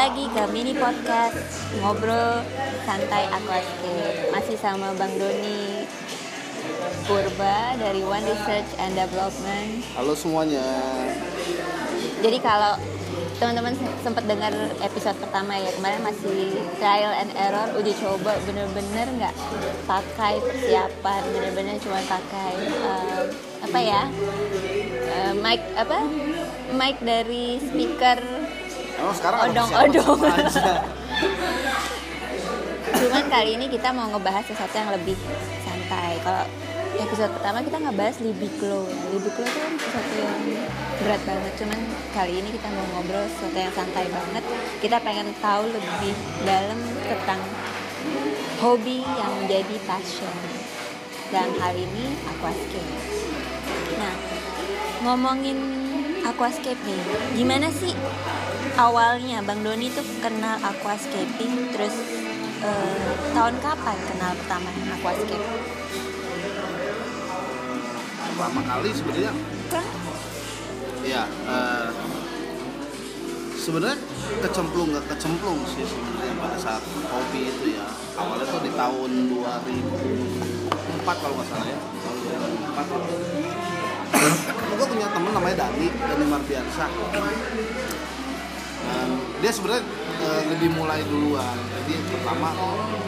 lagi ke mini podcast ngobrol santai aquascape masih sama Bang Doni Purba dari One Research and Development. Halo semuanya. Jadi kalau teman-teman sempat dengar episode pertama ya kemarin masih trial and error uji coba bener-bener nggak pakai persiapan bener-bener cuma pakai uh, apa ya uh, mic apa mic dari speaker Emang sekarang ada odong-odong aja? cuman kali ini kita mau ngebahas sesuatu yang lebih santai. Kalau episode pertama kita ngebahas libiklo libiklo itu kan sesuatu yang berat banget. Cuman kali ini kita mau ngobrol sesuatu yang santai banget. Kita pengen tahu lebih dalam tentang hobi yang menjadi passion. Dan hal ini aquascape nah ngomongin aquascape nih gimana sih awalnya? Bang Doni tuh kenal aquascaping terus eh, tahun kapan kenal pertama aquascape Pertama kali sebenarnya ya eh, sebenarnya kecemplung nggak kecemplung sih sebenarnya pada saat hobi itu ya. Awalnya tuh di tahun 2004 kalau nggak salah ya. Tahun 2004 gue punya temen namanya Dani Dani Mardiansyah Dan dia sebenarnya eh, lebih mulai duluan. Jadi pertama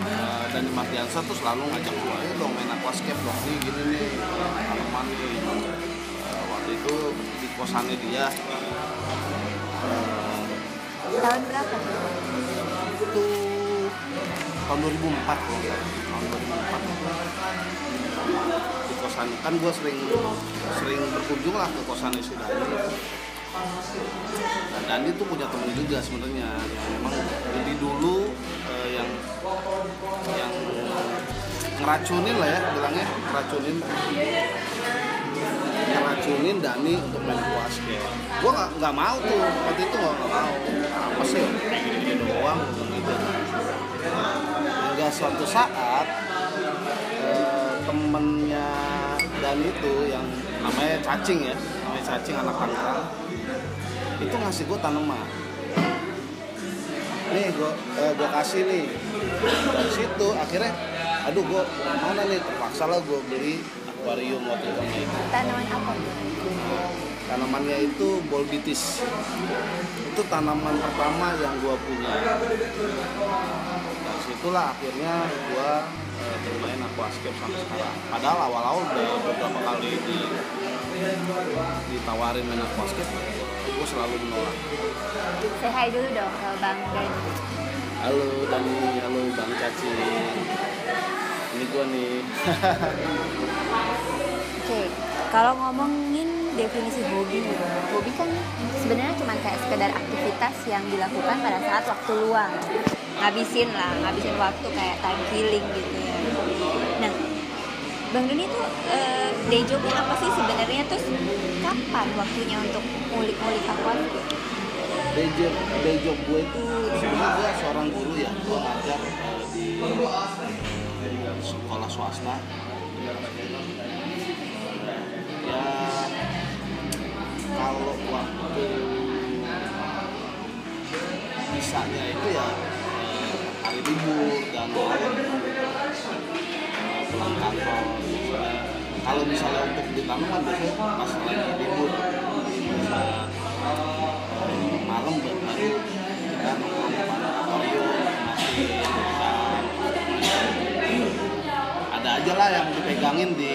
eh, Dani Mardiansyah tuh selalu ngajak gue ayo dong main aquascape dong nih gini nih tanaman nih. Eh, waktu itu di kosannya dia. Eh, tahun berapa? itu tahun 2004 kalau tahun 2004 di kosan kan gue sering sering berkunjung lah ke kosan si Dani dan Dani tuh punya temen juga sebenarnya. Yang memang lebih dulu eh, yang yang ngeracunin lah ya bilangnya. Ngeracunin. Ngeracunin Dani untuk main basket. Gue nggak nggak mau tuh. Waktu itu nggak nggak mau. Apa sih? Gini-gini doang. Gitu hingga suatu saat eh, temennya Dani itu yang namanya cacing ya namanya cacing anak Tangerang. Itu ngasih gue tanaman. Nih gue eh, gue kasih nih. Dari situ akhirnya aduh gue mana nih? Terpaksa lah gue beli akuarium waktu itu. Tanaman apa? Tanamannya itu bolbitis. Itu tanaman pertama yang gua punya. Dari situlah akhirnya gua eh, bermain aquascape sampai sekarang. Padahal awal-awal udah beberapa kali di ditawarin main aquascape gua selalu menolak. Say hi dulu dong ke Bang Dani halo Dani. Halo Bang Caci. Ini gua nih. Oke, kalau ngomongin definisi hobi, hobi kan sebenarnya cuma kayak sekedar aktivitas yang dilakukan pada saat waktu luang, ngabisin lah, ngabisin waktu kayak time killing gitu ya. Bang Doni tuh eh, day jobnya apa sih sebenarnya? Terus kapan waktunya untuk ngulik-ngulik aquascape? day job day job gue itu sebenarnya gue seorang guru ya gue ngajar eh, di sekolah swasta. Ya kalau waktu bisanya itu ya eh, hari libur dan lain pulang kantor misalnya. kalau misalnya untuk di tanaman biasanya pas lagi libur eh, malam baru kita nongkrong di akuarium masih ada aja lah yang dipegangin di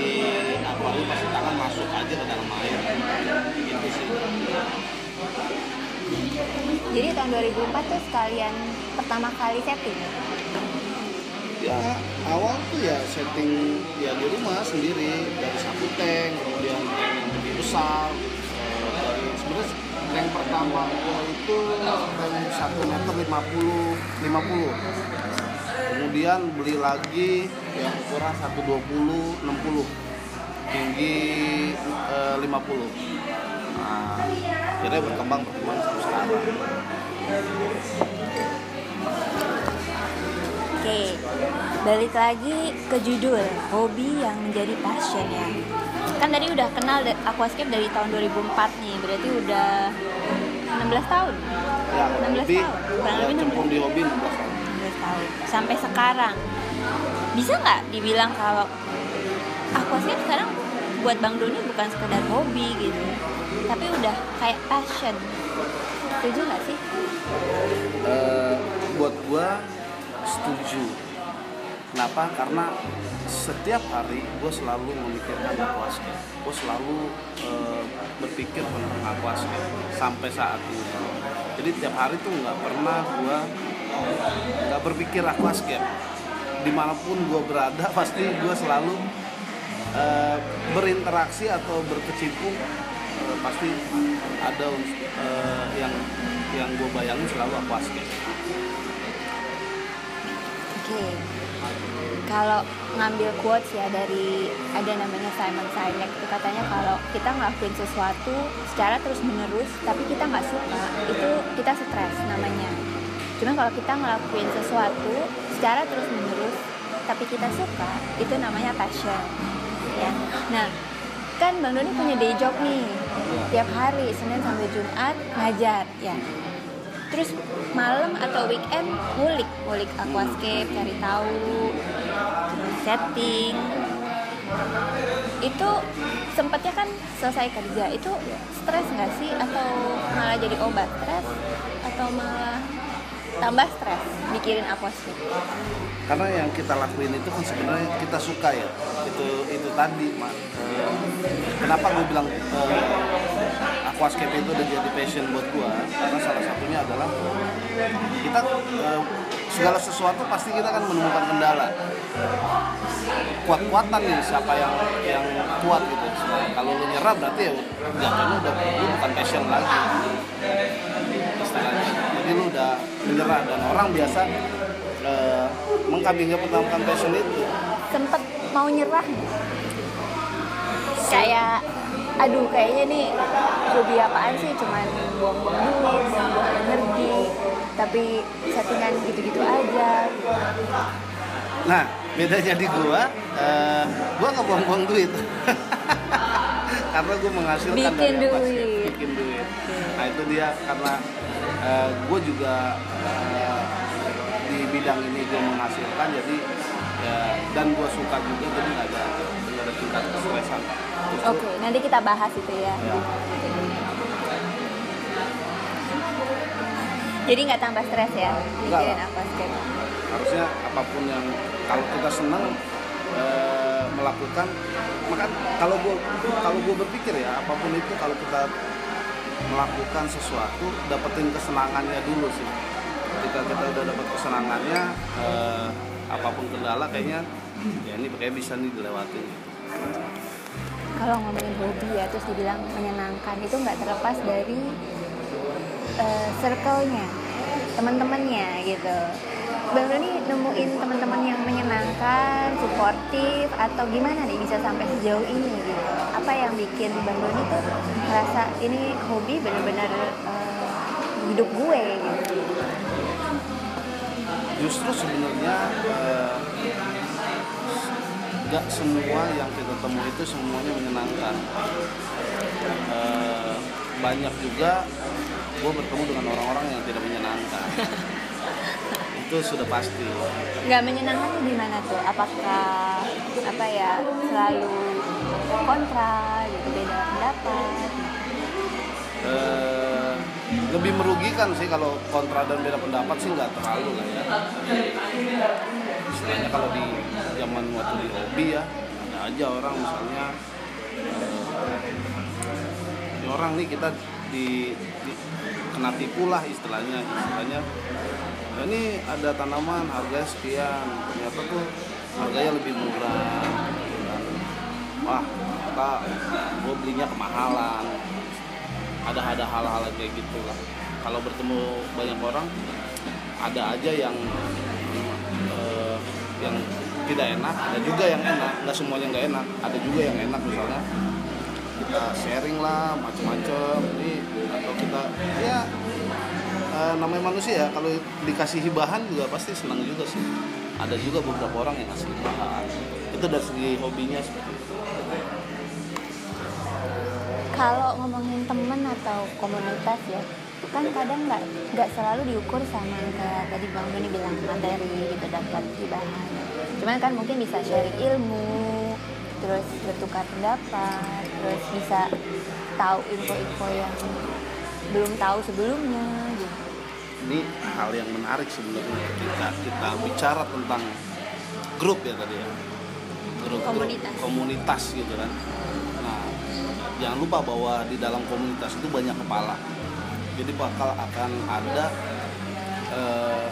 akuarium pasti tangan masuk aja ke dalam air gitu sih Jadi tahun 2004 tuh sekalian pertama kali setting. Ya awal tuh ya setting ya di rumah sendiri dari satu tank kemudian lebih besar eh, dari sebenarnya tank pertama itu satu meter lima puluh lima puluh. Kemudian beli lagi yang ukuran satu dua puluh enam puluh. Tinggi eh, lima puluh. Nah akhirnya berkembang berkembang sampai sekarang Oke, balik lagi ke judul hobi yang menjadi passion ya. Kan tadi udah kenal aquascape dari tahun 2004 nih, berarti udah 16 tahun. ya 16 lebih tahun. Kurang lebih 16 cemplung di hobi 16 tahun 16 tahun sampai sekarang bisa nggak dibilang kalau aquascape sekarang buat Bang Doni bukan sekedar hobi gitu tapi udah kayak passion setuju nggak sih Eh, buat gua setuju. Kenapa? Karena setiap hari gue selalu memikirkan aquascape gue selalu eh, berpikir tentang aquascape sampai saat ini. Jadi tiap hari tuh nggak pernah gue nggak berpikir aquascape di mana pun gue berada pasti gue selalu eh, berinteraksi atau berkecimpung eh, pasti ada eh, yang yang gue bayangin selalu aquascape Oke. Kalau ngambil quotes ya dari ada namanya Simon Sinek itu katanya kalau kita ngelakuin sesuatu secara terus menerus tapi kita nggak suka itu kita stres namanya. Cuma kalau kita ngelakuin sesuatu secara terus menerus tapi kita suka itu namanya passion. Ya. Nah, kan Bang Doni punya day job nih tiap hari Senin sampai Jumat ngajar ya terus malam atau weekend ngulik. Ngulik aquascape cari tahu setting. Itu sempatnya kan selesai kerja itu stres nggak sih? Atau malah jadi obat stres? Atau malah tambah stres mikirin aquascape? Karena yang kita lakuin itu kan sebenarnya kita suka ya. Itu itu tadi mak Eh, kenapa gue bilang eh, aquascape itu udah jadi passion buat gue karena salah satunya adalah kita eh, segala sesuatu pasti kita kan menemukan kendala. Kuat-kuatan nih siapa yang yang kuat gitu. Kalau lu nyerah berarti ya jatuhnya udah lu bukan passion lagi. Jadi lu udah menyerah dan orang biasa eh, mengkambing hitamkan passion itu. Sempet mau nyerah. Kayak aduh kayaknya nih hobi apaan sih? Cuman buang-buang duit buang-buang energi tapi settingan gitu-gitu aja. Nah bedanya di gua eh, gua nggak buang-buang duit. Karena gua menghasilkan Bikin dari aquascape, duit. bikin duit. Nah itu dia karena eh, gua juga eh, di bidang ini gua menghasilkan jadi ya, dan gua suka juga jadi nggak ada nggak ada tingkat kesulitan oke nanti kita bahas itu ya. Ya. jadi nggak tambah stres ya? Nggak. Mikirin aquascape harusnya apa pun yang kalau kita senang eh, melakukan maka kalau gue kalau gue berpikir ya apa pun itu kalau kita melakukan sesuatu dapetin kesenangannya dulu sih ketika kita udah dapat kesenangannya eh, apa pun kendala kayaknya ya ini kayak bisa nih dilewatin kalau ngomongin hobi ya terus dibilang menyenangkan itu nggak terlepas dari eh, circle-nya teman-temannya gitu Bang Doni nemuin teman-teman yang menyenangkan, suportif atau gimana nih bisa sampai sejauh ini gitu? Apa yang bikin Bang Doni tuh merasa ini hobi benar-benar eh, hidup gue gitu? Justru sebenarnya eh, nggak semua yang kita temui itu semuanya menyenangkan Eh, banyak juga gue bertemu dengan orang-orang yang tidak menyenangkan itu sudah pasti Nggak menyenangkan tuh gimana tuh? Apakah apa ya selalu kontra gitu beda pendapat? Eh, lebih merugikan sih kalau kontra dan beda pendapat sih nggak terlalu lah ya. Istilahnya kalau di zaman waktu di hobi ya ada aja orang misalnya eh, ini orang nih kita di, di- kena tipu lah istilahnya istilahnya. "Ya ini ada tanaman harganya sekian ternyata tuh harganya lebih murah. Wah kita gue belinya kemahalan ada ada hal-hal kayak gitu lah. Kalau bertemu banyak orang ada aja yang eh, yang tidak enak ada juga yang enak. Nggak semuanya nggak enak ada juga yang enak. Misalnya kita sharing lah macam-macam ini atau kita ya eh, namanya manusia ya. Kalau dikasih hibahan juga pasti senang juga sih. Ada juga beberapa orang yang ngasih hibahan. Itu dari segi hobinya seperti itu Kalau ngomongin temen atau komunitas ya, kan kadang nggak nggak selalu diukur sama kayak tadi bang Doni bilang materi gitu dapat bahan cuman kan mungkin bisa sharing ilmu terus bertukar pendapat terus bisa tahu info-info yang belum tahu sebelumnya gitu. Ini hal yang menarik sebenarnya. Ketika kita bicara tentang grup ya tadi ya. Grup Komunitas. grup, komunitas gitu kan jangan lupa bahwa di dalam komunitas itu banyak kepala. Jadi bakal akan ada eh,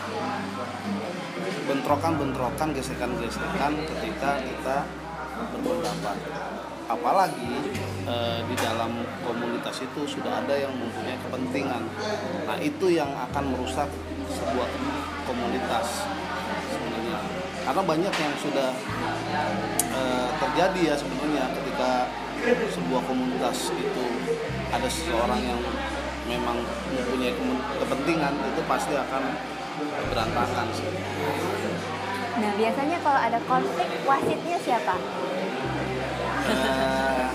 bentrokan-bentrokan gesekan-gesekan ketika kita berpendapat. Apalagi eh, di dalam komunitas itu sudah ada yang mempunyai kepentingan. Nah itu yang akan merusak sebuah komunitas sebenarnya. Karena banyak yang sudah eh, terjadi ya sebenarnya ketika sebuah komunitas itu ada seseorang yang memang mempunyai kepentingan itu pasti akan berantakan sih. Nah biasanya kalau ada konflik wasitnya siapa? Eh,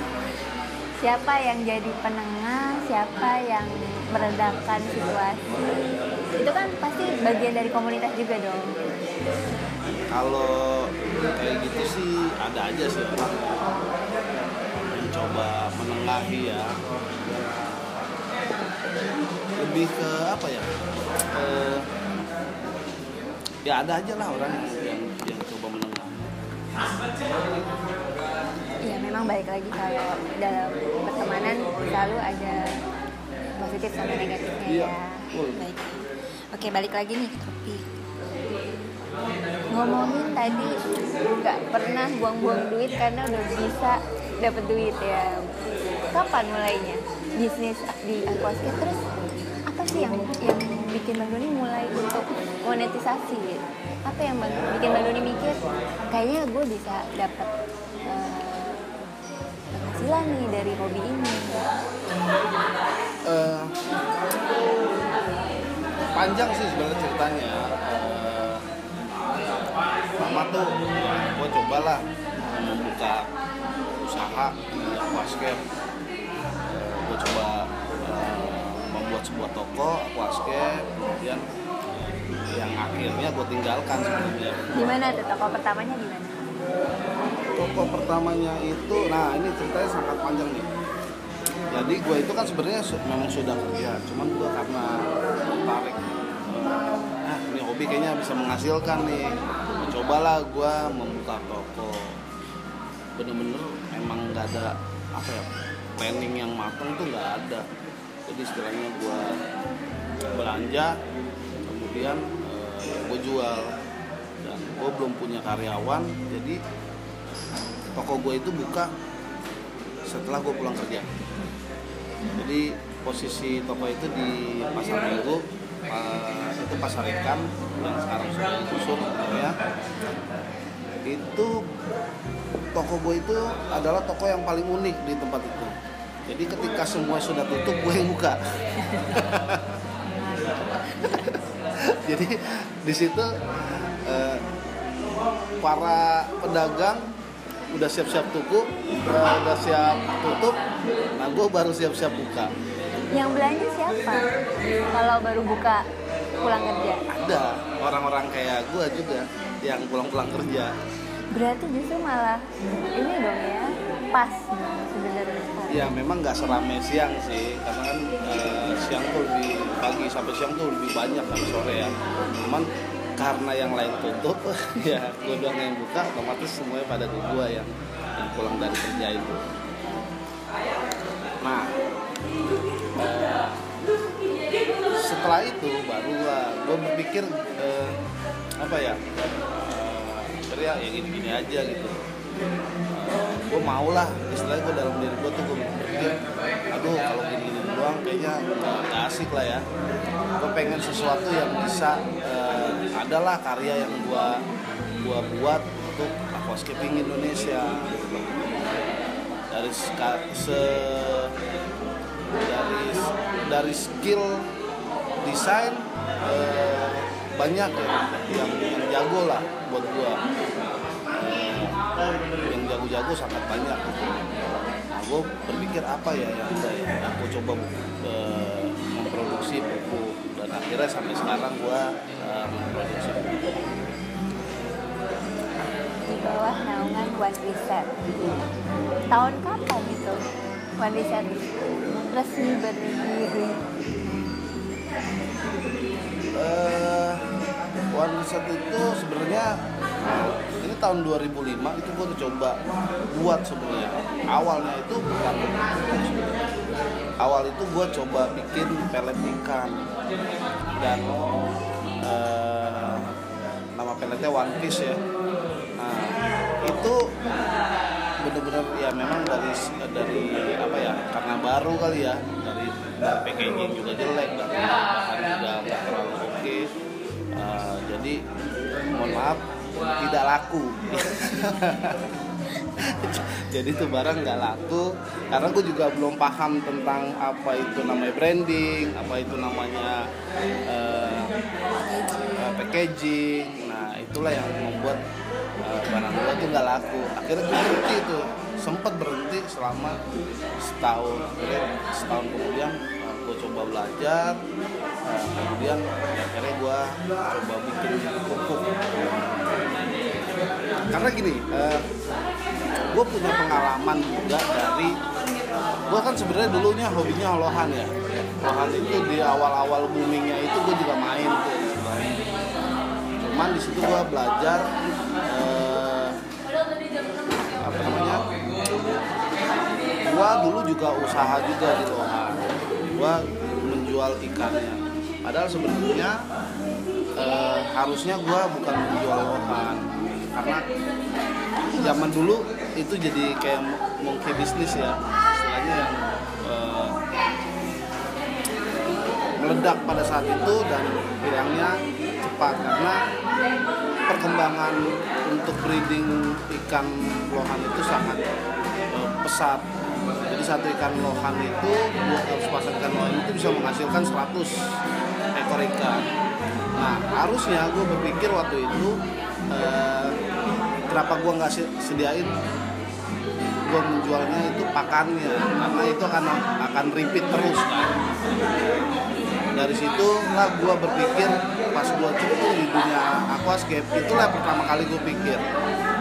siapa yang jadi penengah siapa yang meredakan situasi? Itu kan pasti bagian dari komunitas juga dong. Kalau kayak gitu sih ada aja sih. orang mencoba menengahi ya. Lebih ke apa ya? Eh, ya ada aja lah orang yang yang, coba menengah ya memang balik lagi kalau dalam pertemanan selalu ada positif sama negatifnya Iya, ya. betul. baik. Oke balik lagi nih ke topik ngomongin tadi nggak pernah buang-buang duit karena udah bisa dapet duit ya. Kapan mulainya? Bisnis di aquascape. Terus apa sih yang yang bikin bang Doni mulai untuk monetisasi? Gitu apa yang bang, bikin bang Doni mikir kayaknya gue bisa dapet eh, penghasilan nih dari hobi ini. Eh, panjang sih sebenarnya ceritanya. Eh, pertama tuh? Gue cobalah membuka usaha aquascape. Gue coba eh, membuat sebuah toko aquascape kemudian yang akhirnya gue tinggalkan sebenarnya. Gimana tuh? Toko pertamanya gimana toko pertamanya itu nah ini ceritanya sangat panjang nih. Jadi gue itu kan sebenarnya memang sudah kerja cuman gue karena tertarik. Ah ini hobi kayaknya bisa menghasilkan nih cobalah gue membuka toko. Bener-bener emang nggak ada apa ya planning yang matang tuh nggak ada. Jadi istilahnya gue belanja kemudian gue jual. Dan gue belum punya karyawan jadi toko gue itu buka setelah gue pulang kerja. Jadi posisi toko itu di pasar minggu itu pasar ikan sekarang sudah digusur ya. Itu toko gue itu adalah toko yang paling unik di tempat itu. Jadi ketika semua sudah tutup gue yang buka. Jadi di situ eh, para pedagang udah siap-siap tuku eh, udah siap tutup. Nah gue baru siap-siap buka. Yang belanja siapa? Kalau baru buka pulang kerja? Ada. Orang-orang kayak gue juga yang pulang-pulang kerja. Berarti justru malah ini dong ya pas sebenarnya. Ya memang nggak serame siang sih. Karena kan eh, siang tuh lebih pagi sampai siang tuh lebih banyak sampai sore ya. Cuman karena yang lain tutup ya gue doang yang buka otomatis semuanya pada ke gue yang, yang pulang dari kerja itu. Nah eh, setelah itu gue berpikir eh, apa ya eh, ya yang gini-gini aja gitu. Gue mau lah istilahnya gue dalam diri gue tuh gue berpikir aduh kalau gini-gini doang kayaknya nggak asik lah ya. Gue pengen sesuatu yang bisa eh, adalah karya yang gue gua buat untuk aquascaping Indonesia. Dari se dari dari skill desain eh, banyak ya yang, yang jago lah buat gua. Eh, yang jago-jago sangat banyak nah gue berpikir apa ya yang ada ya aku coba eh, memproduksi buku. Dan akhirnya sampai sekarang gue uh, memproduksi buku. Di bawah naungan One Reset. Tahun kapan itu? One Reset. Resmi berdiri? Uh, One Reset itu sebenarnya ini tahun 2005 itu gue coba buat sebenarnya awalnya itu bukan awal itu gue coba bikin pelet ikan. Dan uh, nama peletnya One Piece ya. Nah itu bener-bener ya memang dari dari apa ya karena baru kali ya dari, packaging juga jelek dan bahan juga nggak terlalu oke. Okay. uh, jadi mohon maaf tidak laku. Jadi itu barang nggak laku karena gue juga belum paham tentang apa itu namanya branding apa itu namanya uh, uh, packaging. Nah itulah yang membuat uh, barang gue tuh nggak laku. Akhirnya gue itu sempat berhenti selama setahun. Setahun kemudian uh, gue coba belajar uh, kemudian ya, akhirnya gue coba bikin pupuk. Karena gini uh, gue punya pengalaman juga dari gue kan sebenarnya dulunya hobinya holohan ya. Holohan itu di awal-awal boomingnya itu gue juga main tuh cuman di situ gue belajar apa namanya gue dulu juga usaha juga di lohan gue menjual ikannya. Padahal sebenarnya uh, harusnya gue bukan menjual lohan karena zaman dulu itu jadi kayak monkey bisnis ya. Istilahnya yang uh, meledak pada saat itu dan hilangnya cepat. Karena perkembangan untuk breeding ikan lohan itu sangat uh, pesat jadi satu ikan lohan itu buat sepasang ikan lohan itu bisa menghasilkan 100 ekor ikan. Nah harusnya gue berpikir waktu itu uh, kenapa gue nggak sediain? Gue menjualnya itu pakannya karena itu akan akan repeat terus kan. Dari situ lah gue berpikir pas gue cemplung di dunia aquascape itulah pertama kali gue pikir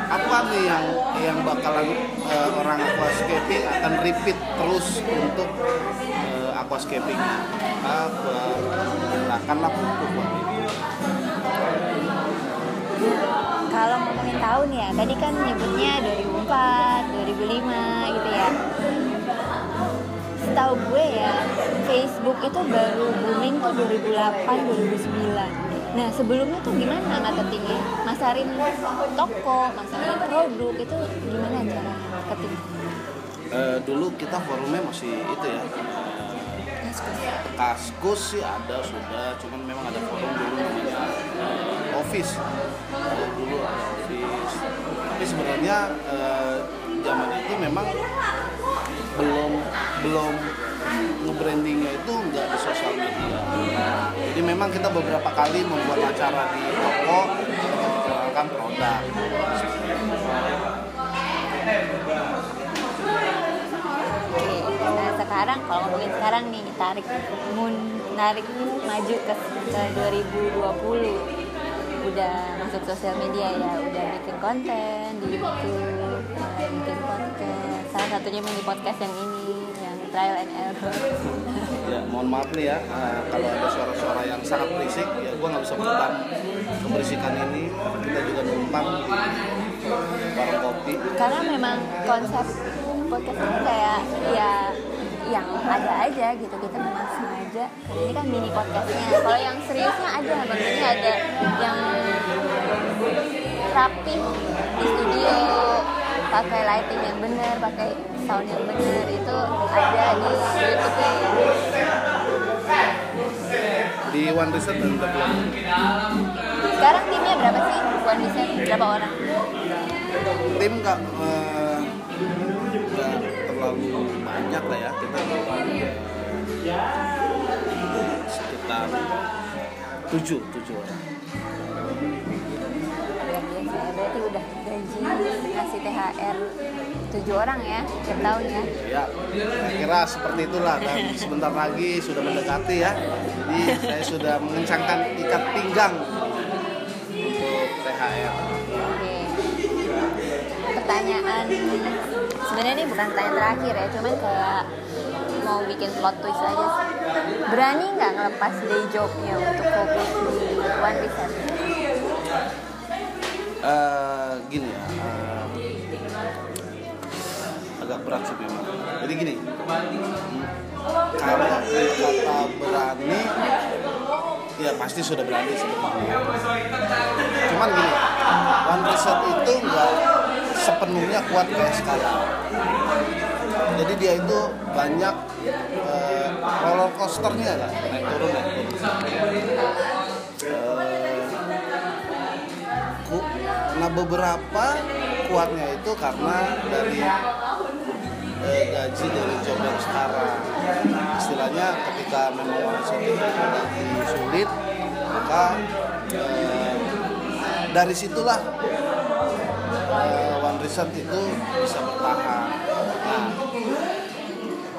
apa nih yang yang bakalan uh, orang aquascaping akan repeat terus untuk uh, aquascaping? Gue gunakanlah pupuk kalau ngomongin tahun ya tadi kan nyebutnya 2004 2005 gitu ya setahu gue ya Facebook itu baru booming tuh 2008 2009 nah sebelumnya tuh gimana marketingnya? Masarin toko masarin produk itu gimana cara marketing? Uh, dulu kita forumnya masih itu ya kaskus sih ada sudah. Cuman memang ada forum dulu namanya uh, office. Dulu ada office. Tapi sebenarnya uh, zaman itu memang belum belum nge-brandingnya itu nggak di sosial media. Jadi memang kita beberapa kali membuat acara di toko memperkenalkan produk. Nah sekarang kalau ngomongin sekarang nih tarik mun narik maju ke, ke 2020 udah masuk sosial media ya udah bikin konten di YouTube bikin podcast salah satunya mini podcast yang ini yang trial and error. Ya mohon maaf nih ya uh, kalau ada suara-suara yang sangat berisik ya gue nggak bisa meredam keberisikan ini kita juga numpang di warung kopi. Karena memang konsep podcast ini kayak ya yang ada aja gitu kita memang sengaja. Ini kan mini podcastnya. Kalau yang seriusnya ada maksudnya ada yang rapi di studio pakai lighting yang benar pakai sound yang benar itu ada di YouTube ya di One Reset dan belum sekarang timnya berapa sih? One Reset berapa orang? Tim nggak uh, terlalu banyak lah ya. Kita sekitar tujuh tujuh orang berarti udah gaji kasih THR tujuh orang ya tiap tahun ya? Ya saya kira seperti itulah. Dan sebentar lagi sudah mendekati ya. Jadi saya sudah mengencangkan ikat pinggang untuk THR oke. Pertanyaan sebenarnya ini bukan pertanyaan terakhir ya cuman kayak mau bikin plot twist aja sih. Berani nggak ngelepas day jobnya untuk fokus di One Reset Eh, gini ya eh, agak berat sih memang. Jadi gini kalau kata berani ya pasti sudah berani sebenarnya cuman gini one reset itu nggak sepenuhnya kuat kayak sekarang. Jadi dia itu banyak eh, roller coasternya lah naik turun naik turun beberapa kuatnya itu karena dari eh, gaji dari job yang sekarang. Istilahnya ketika memang itu lagi sulit maka eh, dari situlah eh, one reset itu bisa bertahan. Nah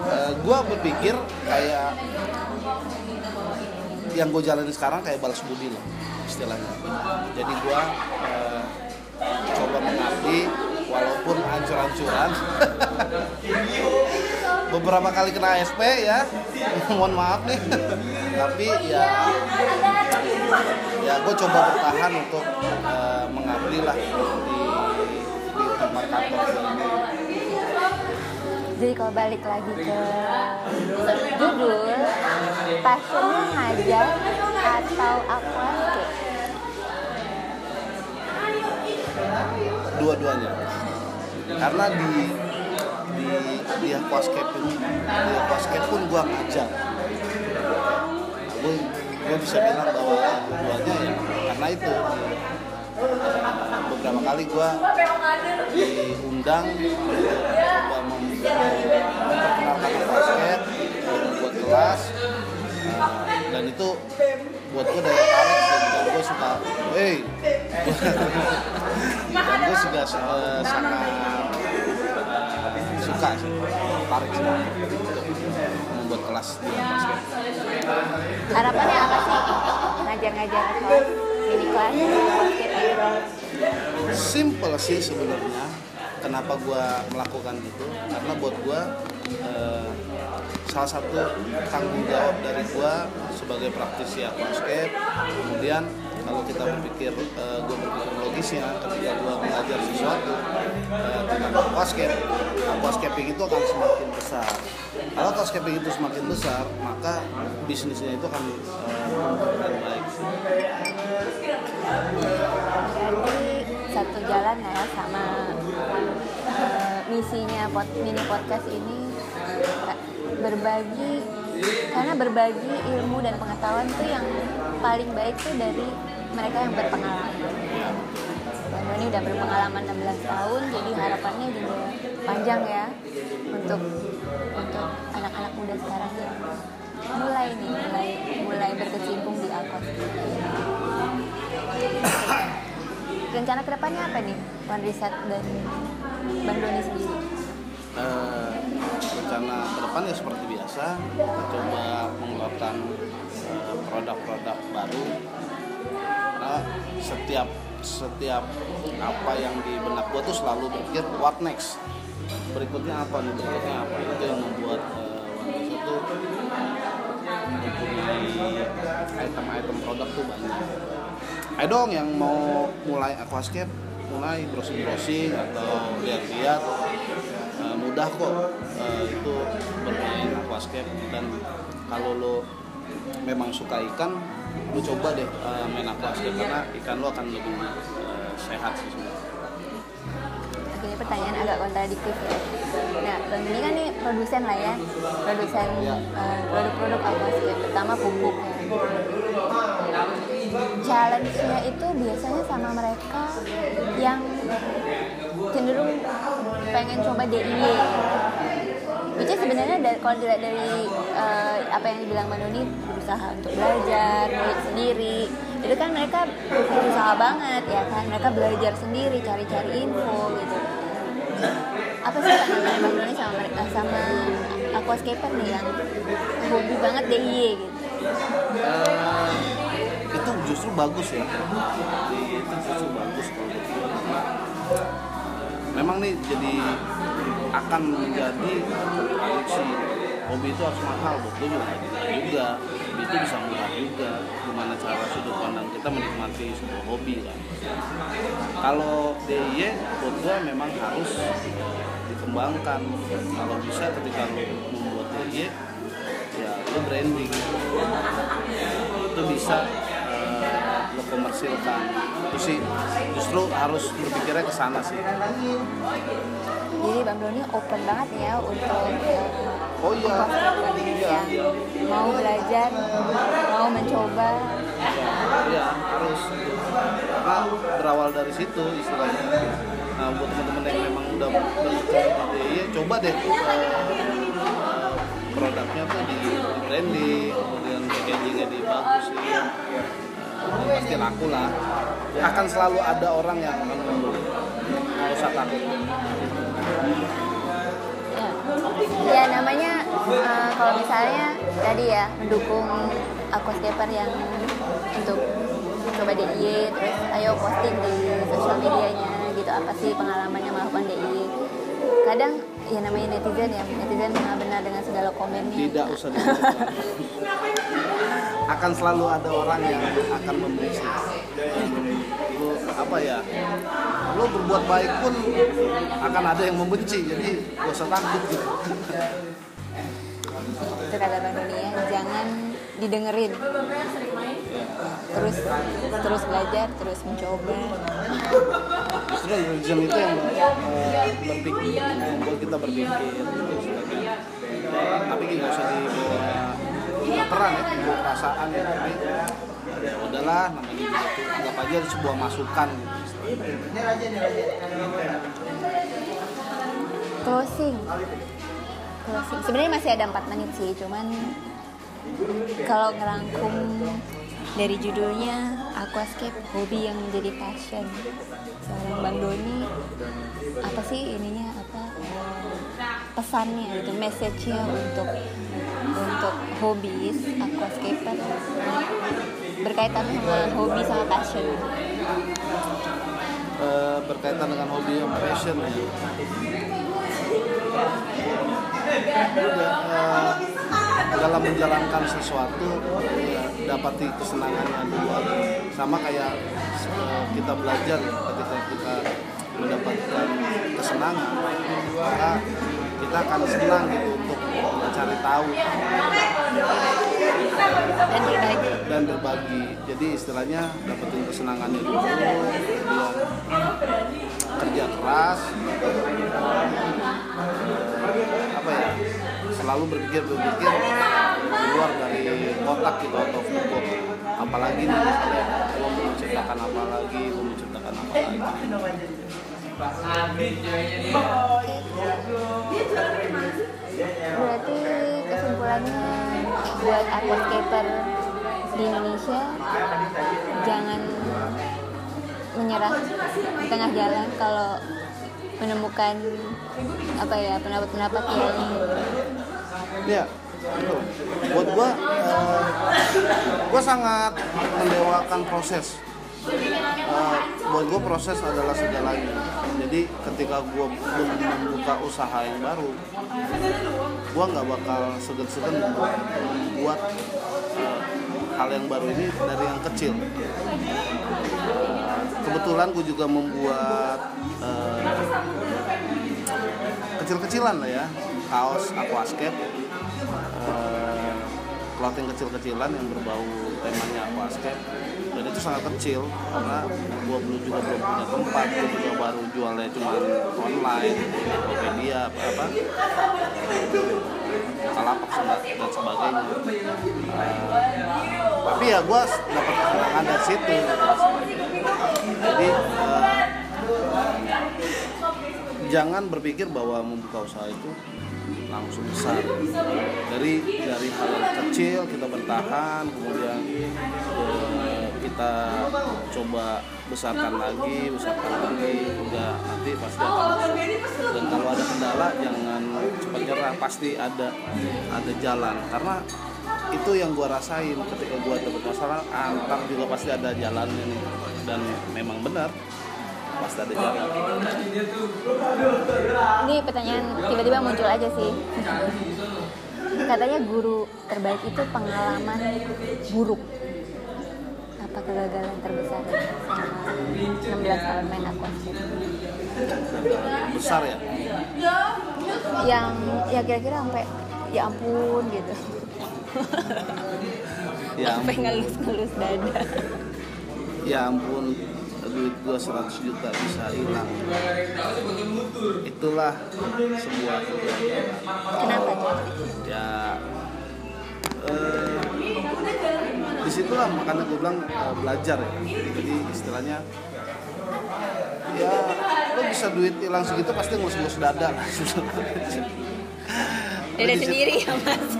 eh, gua berpikir kayak yang gue jalanin sekarang kayak balas budi lah istilahnya. Jadi gua eh, coba mengabdi walaupun ancur-ancuran beberapa kali kena SP ya. Mohon maaf nih. Tapi ya ya gue coba bertahan untuk eh, mengabdi lah di di tempat kantor Jadi kalau balik lagi ke judul, passionnya ngajar atau aquascape? Dua-duanya. Karena di di di aquascape ini di aquascape pun gua ngajar gue gue bisa bilang bahwa dua-duanya ya. Karena itu beberapa kali gua diundang mem- memperkenalkan aquascape buat kelas dan itu buat gue daya tarik sih dan gue suka. Hey. Dan gue juga eh, sangat eh, suka sih. Tarik sih membuat kelas di basket. Harapannya apa sih? Ngajar-ngajar kelas mini kelas itu? simple sih sebenarnya kenapa gue melakukan itu. Karena buat gue eh, salah satu tanggung jawab dari gue sebagai praktisi aquascape kemudian kalau kita berpikir eh, gue berpikir logisnya ketika gue mengajar sesuatu eh, tentang aquascape aquascaping itu akan semakin besar. Kalau aquascaping itu semakin besar maka bisnisnya itu akan eh, dengan baik Berarti satu jalan ya sama eh, misinya mini podcast ini eh, berbagi karena berbagi ilmu dan pengetahuan tuh yang paling baik tuh dari mereka yang berpengalaman. Bang Doni udah berpengalaman 16 tahun, jadi harapannya juga panjang ya untuk untuk anak-anak muda sekarang yang mulai nih, mulai mulai berkecimpung di akos. Rencana ke depannya apa nih, One Reset dan Bang Doni sendiri? Eh, rencana ke depan ya seperti biasa kita coba mengeluarkan eh, produk-produk baru. Karena setiap setiap apa yang di benak gua tuh selalu berpikir what next? Berikutnya apa nih? Berikutnya apa? Itu yang membuat Piece itu mempunyai item-item produk tuh banyak. Ayo dong yang mau mulai aquascape mulai browsing-browsing atau lihat-lihat mudah kok eh, itu bermain aquascape dan kalau lo memang suka ikan lo coba deh eh, main aquascape karena ikan lo akan lebih eh, sehat sih sebenarnya. Ini pertanyaan agak kontradiktif ya. Nah, Bang ini kan nih produsen lah ya, produsen Ya. eh, produk-produk aquascape, terutama pupuknya. Challenge-nya itu biasanya sama mereka yang cenderung pengen coba DIY. Which sebenarnya dari, kalau dilihat dari eh, apa yang dibilang Bang Doni berusaha untuk belajar, sendiri, itu kan mereka berusaha banget ya kan? Mereka belajar sendiri cari-cari info gitu. Apa sih pandangan Bang Doni sama mereka sama aquascaper nih yang hobi banget DIY gitu? Eh, itu justru bagus ya. Itu justru bagus kalau karena memang nih jadi akan menjadi kontradiksi hobi itu harus mahal buat juga. Juga. Itu bisa murah juga. Gimana cara sudut pandang kita menikmati sebuah hobi kan? Kalau DIY buat gue memang harus dikembangkan. Kalau bisa ketika lo membuat DIY ya lo branding. Itu bisa eh, lo komersilkan itu sih justru harus berpikirnya ke sana sih. Jadi Bang Doni open banget ya untuk eh, oh iya. iya yang mau belajar mau mencoba. Iya harus. Karena berawal dari situ istilahnya. Nah buat teman-teman yang memang udah di DIY coba deh eh, eh, produknya tuh di, di branding kemudian packagingnya di pasti laku lah. Akan selalu ada orang yang akan nggak usah takut ya, ya namanya eh, kalau misalnya tadi ya mendukung aquascaper yang untuk coba DIY terus ayo posting di sosial medianya gitu apa sih pengalamannya melakukan DIY kadang ya namanya netizen ya netizen benar-benar dengan segala komennya. Tidak usah. akan selalu ada orang yang akan memberi lu apa ya? Lu berbuat baik pun akan ada yang membenci jadi gak usah takut gitu. Itu kata Bang Doni ya jangan didengerin. Terus terus belajar terus mencoba. Justru religion itu yang eh, berpikir membuat kita berpikir gitu istilahnya. tapi nggak usah dibawa baperan ya perasaan ya. Tapi ya udahlah namanya itu anggap aja sebuah masukan gitu. Closing. Closing. Sebenarnya masih ada 4 menit sih cuman kalau ngerangkum dari judulnya aquascape hobi yang menjadi passion. Seorang Bang Doni apa sih ininya apa? Pesannya gitu message-nya untuk untuk hobis aquascaper berkaitan sama hobi sama passion. Eh, berkaitan dengan hobi yang passion ya. Udah, eh, dalam menjalankan sesuatu ya, dapati kesenangannya dulu sama kayak eh, kita belajar ya, ketika kita mendapatkan kesenangan maka kita akan senang gitu untuk mencari tahu. Dan berbagi. Dan berbagi. Jadi istilahnya dapetin kesenangannya dulu kemudian kerja keras. Apa ya? Selalu berpikir berpikir di luar dari kotak gitu atau cukup apalagi nih misalnya mau menciptakan apa lagi gue menciptakan apa lagi Berarti kesimpulannya buat aquascaper di Indonesia jangan menyerah di tengah jalan kalau menemukan apa ya pendapat-pendapat yang ya betul. buat gua eh, gua sangat mendewakan proses Eh, buat gue proses adalah segalanya. Jadi ketika gue membuka usaha yang baru gue nggak bakal segan-segan membuat eh, hal yang baru ini dari yang kecil. Kebetulan gue juga membuat eh, kecil-kecilan lah ya. Kaos aquascape clothing kecil-kecilan yang berbau temanya aquascape dan itu sangat kecil karena gua belum juga belum punya tempat gua juga baru jualnya cuma online di Tokopedia apa apa kalapak dan sebagainya. Eh, tapi ya gua dapat kesenangan dari situ. Jadi eh, jangan berpikir bahwa membuka usaha itu langsung besar. Dari dari hal kecil kita bertahan kemudian eh, kita coba besarkan lagi besarkan lagi. Hingga nanti pasti akan dan kalau ada kendala jangan cepat nyerah. Pasti ada ada jalan. Karena itu yang gua rasain ketika gua dapat masalah antar juga pasti ada jalannya nih. Dan memang benar jalan Ini pertanyaan tiba-tiba muncul aja sih. Katanya guru terbaik itu pengalaman buruk. Apa kegagalan terbesar selama 16 tahun main aquascape? besar ya Yang ya kira-kira sampai ya ampun gitu. ya sampai ngelus-ngelus dada. ya ampun duit gua 100 juta bisa hilang. Itulah sebuah kegagalan Kenapa ya eh, di situlah makanya gue bilang eh, belajar ya. Jadi istilahnya ya lo bisa duit hilang segitu pasti ngelus-ngelus dada lah. Dada Di situ- sendiri ya mas.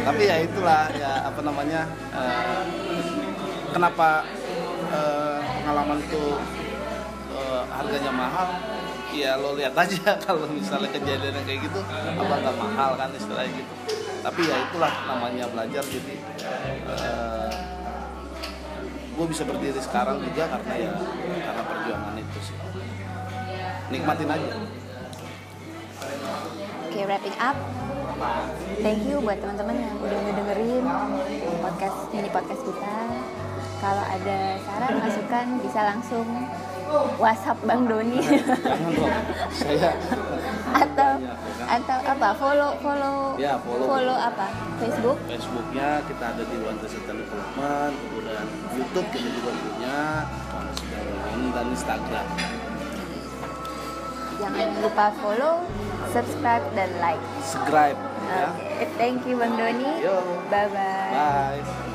tapi ya itulah ya apa namanya eh, kenapa eh, pengalaman itu eh, harganya mahal ya lo lihat aja kalau misalnya kejadian kayak gitu apa nggak mahal kan istilahnya gitu tapi ya itulah namanya belajar jadi gue bisa berdiri sekarang juga karena ya karena perjuangan itu sih nikmatin aja Oke, wrapping up. Thank you buat teman-teman yang udah ngedengerin podcast mini podcast kita. Kalau ada saran masukan bisa langsung WhatsApp Bang Doni saya atau atau apa follow follow Ya, follow. apa Facebook Facebooknya kita ada di One Desa Development, kemudian YouTube kita juga punya, dan Instagram. jangan lupa follow subscribe dan like Subscribe ya. Oke, thank you Bang Doni Yo. bye bye Bye.